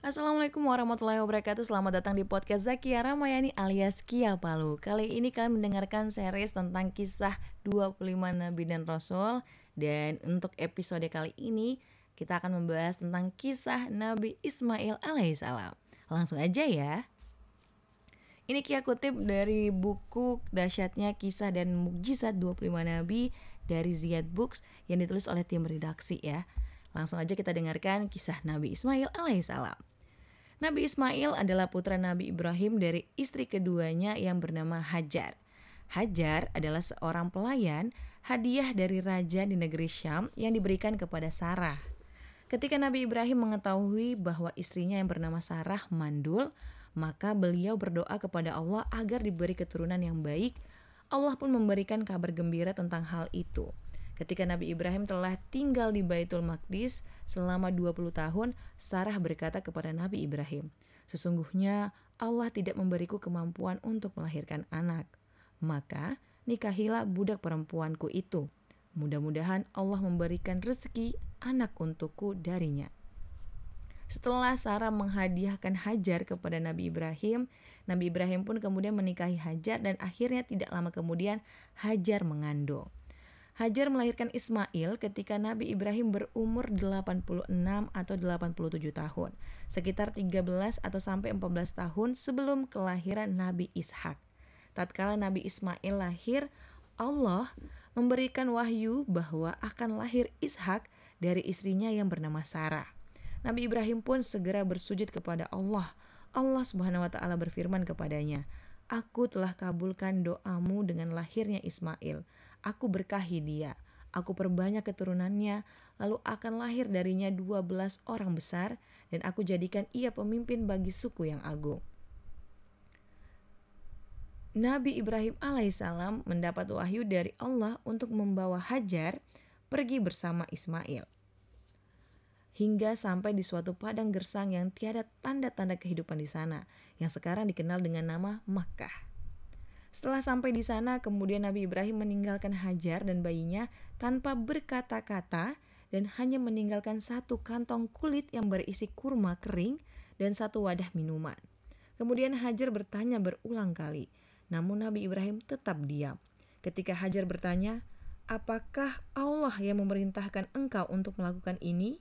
Assalamualaikum warahmatullahi wabarakatuh. Selamat datang di podcast Zakia Ramayani alias Kia Palu. Kali ini kalian mendengarkan series tentang kisah 25 Nabi dan Rasul. Dan untuk episode kali ini kita akan membahas tentang kisah Nabi Ismail alaihissalam. Langsung aja ya. Ini Kia kutip dari buku Dasyatnya Kisah dan Mukjizat 25 Nabi dari Ziyad Books yang ditulis oleh tim redaksi ya. Langsung aja kita dengarkan kisah Nabi Ismail alaihissalam Nabi Ismail adalah putra Nabi Ibrahim dari istri keduanya yang bernama Hajar. Hajar adalah seorang pelayan hadiah dari raja di negeri Syam yang diberikan kepada Sarah. Ketika Nabi Ibrahim mengetahui bahwa istrinya yang bernama Sarah mandul, maka beliau berdoa kepada Allah agar diberi keturunan yang baik. Allah pun memberikan kabar gembira tentang hal itu. Ketika Nabi Ibrahim telah tinggal di Baitul Maqdis selama 20 tahun, Sarah berkata kepada Nabi Ibrahim, Sesungguhnya Allah tidak memberiku kemampuan untuk melahirkan anak. Maka nikahilah budak perempuanku itu. Mudah-mudahan Allah memberikan rezeki anak untukku darinya. Setelah Sarah menghadiahkan Hajar kepada Nabi Ibrahim, Nabi Ibrahim pun kemudian menikahi Hajar dan akhirnya tidak lama kemudian Hajar mengandung. Hajar melahirkan Ismail ketika Nabi Ibrahim berumur 86 atau 87 tahun, sekitar 13 atau sampai 14 tahun sebelum kelahiran Nabi Ishak. Tatkala Nabi Ismail lahir, Allah memberikan wahyu bahwa akan lahir Ishak dari istrinya yang bernama Sarah. Nabi Ibrahim pun segera bersujud kepada Allah. Allah Subhanahu wa taala berfirman kepadanya, "Aku telah kabulkan doamu dengan lahirnya Ismail." Aku berkahi dia, aku perbanyak keturunannya, lalu akan lahir darinya dua belas orang besar, dan aku jadikan ia pemimpin bagi suku yang agung. Nabi Ibrahim alaihissalam mendapat wahyu dari Allah untuk membawa Hajar pergi bersama Ismail. Hingga sampai di suatu padang gersang yang tiada tanda-tanda kehidupan di sana, yang sekarang dikenal dengan nama Makkah. Setelah sampai di sana, kemudian Nabi Ibrahim meninggalkan Hajar dan bayinya tanpa berkata-kata dan hanya meninggalkan satu kantong kulit yang berisi kurma kering dan satu wadah minuman. Kemudian Hajar bertanya berulang kali, namun Nabi Ibrahim tetap diam. Ketika Hajar bertanya, "Apakah Allah yang memerintahkan engkau untuk melakukan ini?"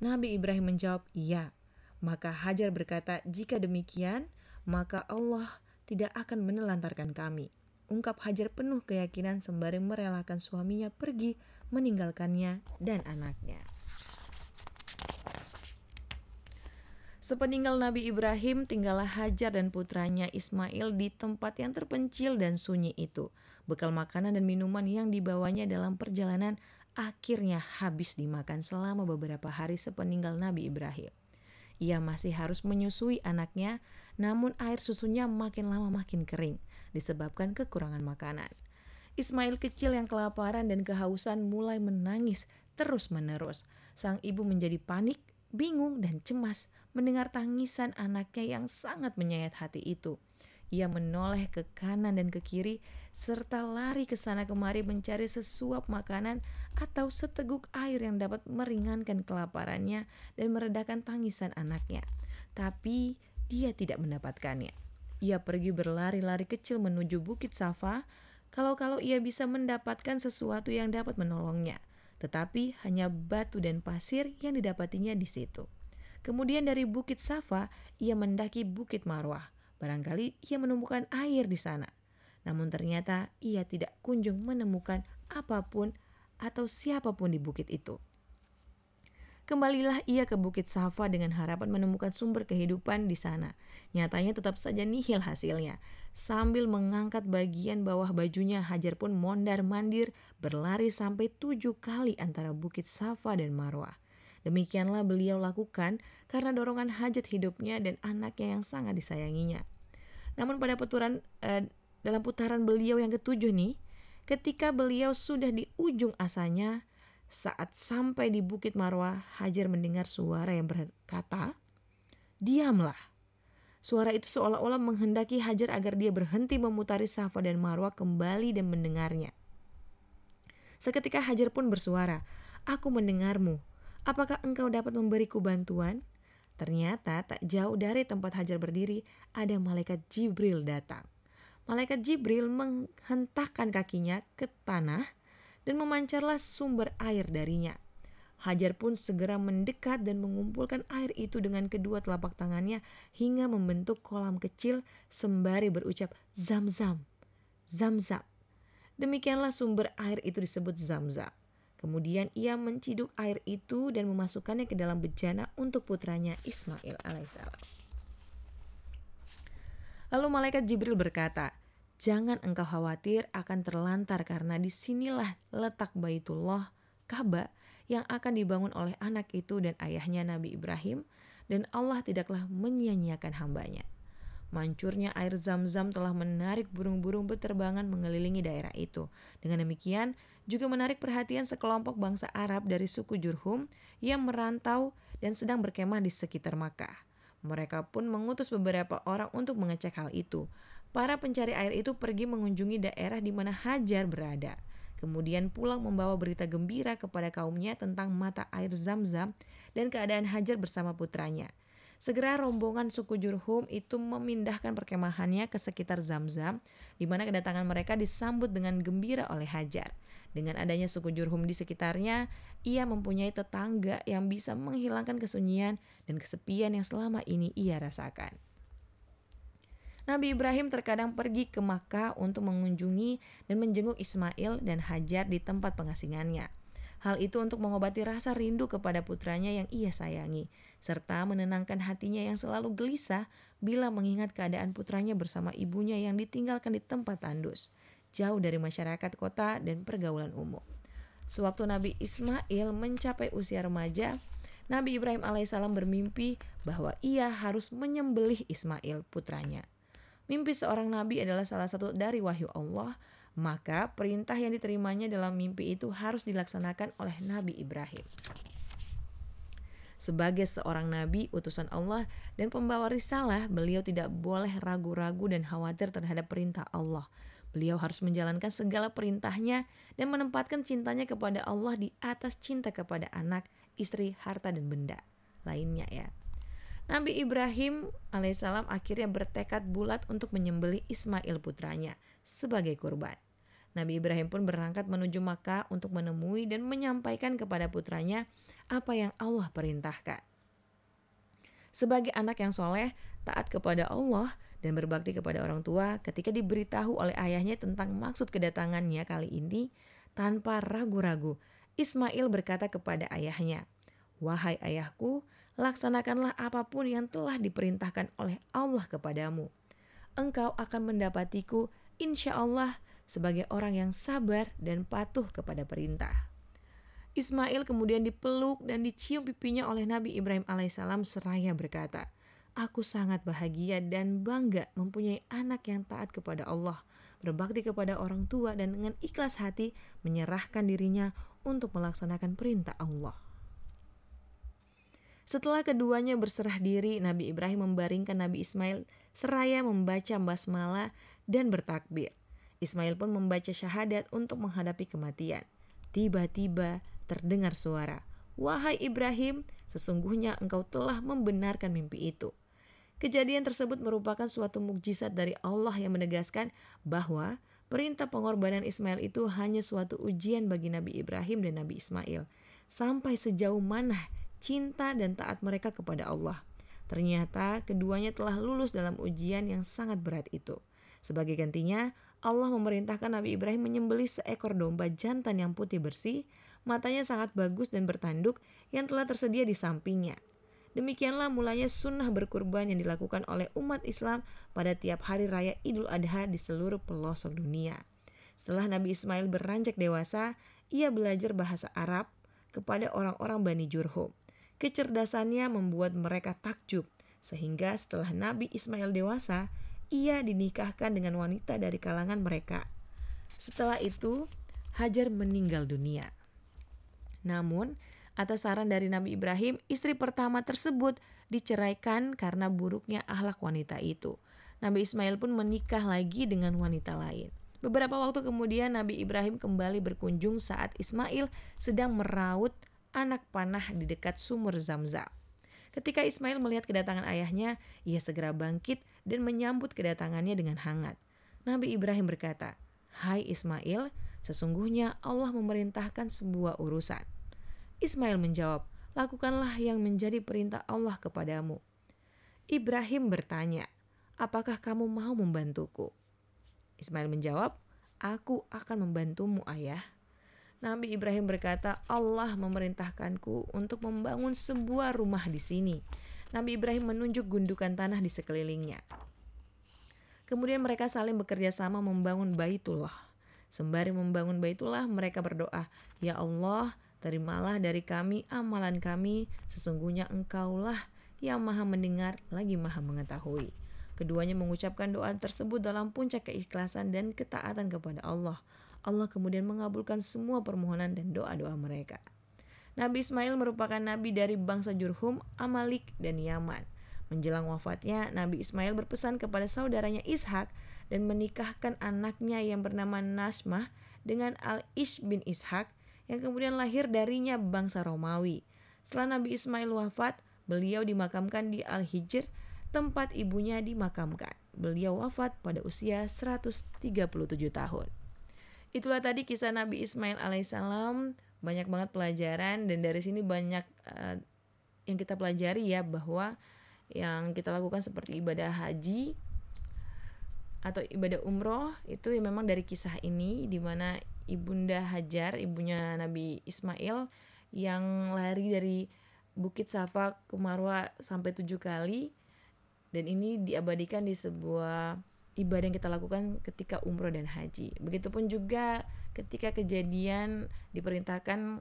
Nabi Ibrahim menjawab, "Iya." Maka Hajar berkata, "Jika demikian, maka Allah tidak akan menelantarkan kami. Ungkap Hajar penuh keyakinan sembari merelakan suaminya pergi meninggalkannya dan anaknya. Sepeninggal Nabi Ibrahim, tinggallah Hajar dan putranya Ismail di tempat yang terpencil dan sunyi itu. Bekal makanan dan minuman yang dibawanya dalam perjalanan akhirnya habis dimakan selama beberapa hari sepeninggal Nabi Ibrahim. Ia masih harus menyusui anaknya, namun air susunya makin lama makin kering disebabkan kekurangan makanan. Ismail kecil yang kelaparan dan kehausan mulai menangis terus-menerus. Sang ibu menjadi panik, bingung, dan cemas mendengar tangisan anaknya yang sangat menyayat hati itu. Ia menoleh ke kanan dan ke kiri, serta lari ke sana kemari mencari sesuap makanan atau seteguk air yang dapat meringankan kelaparannya dan meredakan tangisan anaknya. Tapi dia tidak mendapatkannya. Ia pergi berlari-lari kecil menuju Bukit Safa, kalau-kalau ia bisa mendapatkan sesuatu yang dapat menolongnya. Tetapi hanya batu dan pasir yang didapatinya di situ. Kemudian dari Bukit Safa, ia mendaki Bukit Marwah. Barangkali ia menemukan air di sana. Namun ternyata ia tidak kunjung menemukan apa pun atau siapa pun di bukit itu. Kembalilah ia ke Bukit Safa dengan harapan menemukan sumber kehidupan di sana. Nyatanya tetap saja nihil hasilnya. Sambil mengangkat bagian bawah bajunya, Hajar pun mondar-mandir berlari sampai tujuh kali antara Bukit Safa dan Marwah. Demikianlah beliau lakukan karena dorongan hajat hidupnya dan anaknya yang sangat disayanginya. Namun pada putaran eh, dalam putaran beliau yang ketujuh nih, ketika beliau sudah di ujung asanya, saat sampai di Bukit Marwah, Hajar mendengar suara yang berkata, "Diamlah." Suara itu seolah-olah menghendaki Hajar agar dia berhenti memutari Safa dan Marwah kembali dan mendengarnya. Seketika Hajar pun bersuara, "Aku mendengarmu. Apakah engkau dapat memberiku bantuan? Ternyata tak jauh dari tempat Hajar berdiri ada malaikat Jibril datang. Malaikat Jibril menghentakkan kakinya ke tanah dan memancarlah sumber air darinya. Hajar pun segera mendekat dan mengumpulkan air itu dengan kedua telapak tangannya hingga membentuk kolam kecil sembari berucap zam-zam, zam-zam. Demikianlah sumber air itu disebut zam-zam. Kemudian ia menciduk air itu dan memasukkannya ke dalam bejana untuk putranya Ismail alaihissalam. Lalu malaikat Jibril berkata, Jangan engkau khawatir akan terlantar karena di sinilah letak Baitullah, Ka'bah yang akan dibangun oleh anak itu dan ayahnya Nabi Ibrahim dan Allah tidaklah menyia-nyiakan hambanya. Mancurnya air zam-zam telah menarik burung-burung beterbangan mengelilingi daerah itu. Dengan demikian, juga menarik perhatian sekelompok bangsa Arab dari suku Jurhum yang merantau dan sedang berkemah di sekitar Makkah. Mereka pun mengutus beberapa orang untuk mengecek hal itu. Para pencari air itu pergi mengunjungi daerah di mana Hajar berada. Kemudian pulang membawa berita gembira kepada kaumnya tentang mata air zam-zam dan keadaan Hajar bersama putranya. Segera rombongan suku Jurhum itu memindahkan perkemahannya ke sekitar Zamzam, di mana kedatangan mereka disambut dengan gembira oleh Hajar. Dengan adanya suku Jurhum di sekitarnya, ia mempunyai tetangga yang bisa menghilangkan kesunyian dan kesepian yang selama ini ia rasakan. Nabi Ibrahim terkadang pergi ke Makkah untuk mengunjungi dan menjenguk Ismail dan Hajar di tempat pengasingannya. Hal itu untuk mengobati rasa rindu kepada putranya yang ia sayangi, serta menenangkan hatinya yang selalu gelisah bila mengingat keadaan putranya bersama ibunya yang ditinggalkan di tempat tandus, jauh dari masyarakat kota dan pergaulan umum. Sewaktu Nabi Ismail mencapai usia remaja, Nabi Ibrahim alaihissalam bermimpi bahwa ia harus menyembelih Ismail putranya. Mimpi seorang nabi adalah salah satu dari wahyu Allah maka perintah yang diterimanya dalam mimpi itu harus dilaksanakan oleh Nabi Ibrahim. Sebagai seorang nabi, utusan Allah dan pembawa risalah, beliau tidak boleh ragu-ragu dan khawatir terhadap perintah Allah. Beliau harus menjalankan segala perintahnya dan menempatkan cintanya kepada Allah di atas cinta kepada anak, istri, harta, dan benda lainnya ya. Nabi Ibrahim alaihissalam akhirnya bertekad bulat untuk menyembelih Ismail putranya sebagai kurban. Nabi Ibrahim pun berangkat menuju Makkah untuk menemui dan menyampaikan kepada putranya apa yang Allah perintahkan. Sebagai anak yang soleh, taat kepada Allah dan berbakti kepada orang tua ketika diberitahu oleh ayahnya tentang maksud kedatangannya kali ini, tanpa ragu-ragu, Ismail berkata kepada ayahnya, Wahai ayahku, laksanakanlah apa pun yang telah diperintahkan oleh Allah kepadamu. Engkau akan mendapatiku, insya Allah, sebagai orang yang sabar dan patuh kepada perintah. Ismail kemudian dipeluk dan dicium pipinya oleh Nabi Ibrahim alaihissalam seraya berkata, Aku sangat bahagia dan bangga mempunyai anak yang taat kepada Allah, berbakti kepada orang tua dan dengan ikhlas hati menyerahkan dirinya untuk melaksanakan perintah Allah. Setelah keduanya berserah diri, Nabi Ibrahim membaringkan Nabi Ismail seraya membaca basmalah dan bertakbir. Ismail pun membaca syahadat untuk menghadapi kematian. Tiba-tiba terdengar suara, "Wahai Ibrahim, sesungguhnya engkau telah membenarkan mimpi itu." Kejadian tersebut merupakan suatu mukjizat dari Allah yang menegaskan bahwa perintah pengorbanan Ismail itu hanya suatu ujian bagi Nabi Ibrahim dan Nabi Ismail. Sampai sejauh mana cinta dan taat mereka kepada Allah. Ternyata keduanya telah lulus dalam ujian yang sangat berat itu. Sebagai gantinya, Allah memerintahkan Nabi Ibrahim menyembelih seekor domba jantan yang putih bersih, matanya sangat bagus dan bertanduk yang telah tersedia di sampingnya. Demikianlah mulanya sunnah berkurban yang dilakukan oleh umat Islam pada tiap hari raya Idul Adha di seluruh pelosok dunia. Setelah Nabi Ismail beranjak dewasa, ia belajar bahasa Arab kepada orang-orang Bani Jurhum. Kecerdasannya membuat mereka takjub, sehingga setelah Nabi Ismail dewasa, ia dinikahkan dengan wanita dari kalangan mereka. Setelah itu, Hajar meninggal dunia. Namun, atas saran dari Nabi Ibrahim, istri pertama tersebut diceraikan karena buruknya ahlak wanita itu. Nabi Ismail pun menikah lagi dengan wanita lain. Beberapa waktu kemudian Nabi Ibrahim kembali berkunjung saat Ismail sedang meraut anak panah di dekat sumur Zamzam. Ketika Ismail melihat kedatangan ayahnya, ia segera bangkit dan menyambut kedatangannya dengan hangat. Nabi Ibrahim berkata, "Hai Ismail, sesungguhnya Allah memerintahkan sebuah urusan." Ismail menjawab, "Lakukanlah yang menjadi perintah Allah kepadamu." Ibrahim bertanya, "Apakah kamu mau membantuku?" Ismail menjawab, "Aku akan membantumu, ayah." Nabi Ibrahim berkata, Allah memerintahkanku untuk membangun sebuah rumah di sini. Nabi Ibrahim menunjuk gundukan tanah di sekelilingnya. Kemudian mereka saling bekerja sama membangun Baitullah. Sembari membangun Baitullah, mereka berdoa, "Ya Allah, terimalah dari kami amalan kami, sesungguhnya Engkaulah yang Maha mendengar lagi Maha mengetahui." Keduanya mengucapkan doa tersebut dalam puncak keikhlasan dan ketaatan kepada Allah. Allah kemudian mengabulkan semua permohonan dan doa-doa mereka. Nabi Ismail merupakan nabi dari bangsa Jurhum, Amalik, dan Yaman. Menjelang wafatnya, Nabi Ismail berpesan kepada saudaranya Ishak dan menikahkan anaknya yang bernama Nasmah dengan Al-Ish bin Ishak yang kemudian lahir darinya bangsa Romawi. Setelah Nabi Ismail wafat, beliau dimakamkan di Al-Hijr, tempat ibunya dimakamkan. Beliau wafat pada usia 137 tahun. Itulah tadi kisah Nabi Ismail alaihissalam. Banyak banget pelajaran dan dari sini banyak uh, yang kita pelajari ya bahwa yang kita lakukan seperti ibadah haji atau ibadah umroh itu ya memang dari kisah ini di mana ibunda Hajar ibunya Nabi Ismail yang lari dari Bukit Safa ke Marwa sampai tujuh kali dan ini diabadikan di sebuah ibadah yang kita lakukan ketika umroh dan haji. Begitupun juga ketika kejadian diperintahkan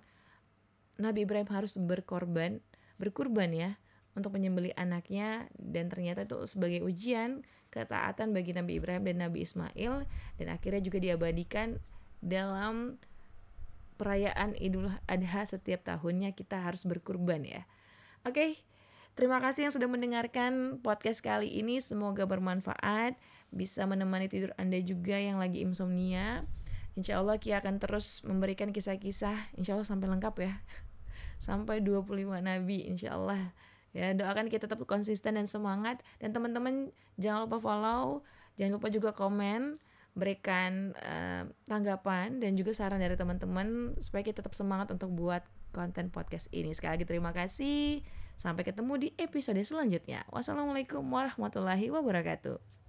Nabi Ibrahim harus berkorban, berkurban ya, untuk menyembelih anaknya dan ternyata itu sebagai ujian ketaatan bagi Nabi Ibrahim dan Nabi Ismail dan akhirnya juga diabadikan dalam perayaan Idul Adha setiap tahunnya kita harus berkurban ya. Oke, terima kasih yang sudah mendengarkan podcast kali ini. Semoga bermanfaat bisa menemani tidur Anda juga yang lagi insomnia. Insya Allah Kia akan terus memberikan kisah-kisah, insya Allah sampai lengkap ya. Sampai 25 Nabi, insya Allah. Ya, doakan kita tetap konsisten dan semangat. Dan teman-teman jangan lupa follow, jangan lupa juga komen, berikan uh, tanggapan dan juga saran dari teman-teman supaya kita tetap semangat untuk buat konten podcast ini. Sekali lagi terima kasih. Sampai ketemu di episode selanjutnya. Wassalamualaikum warahmatullahi wabarakatuh.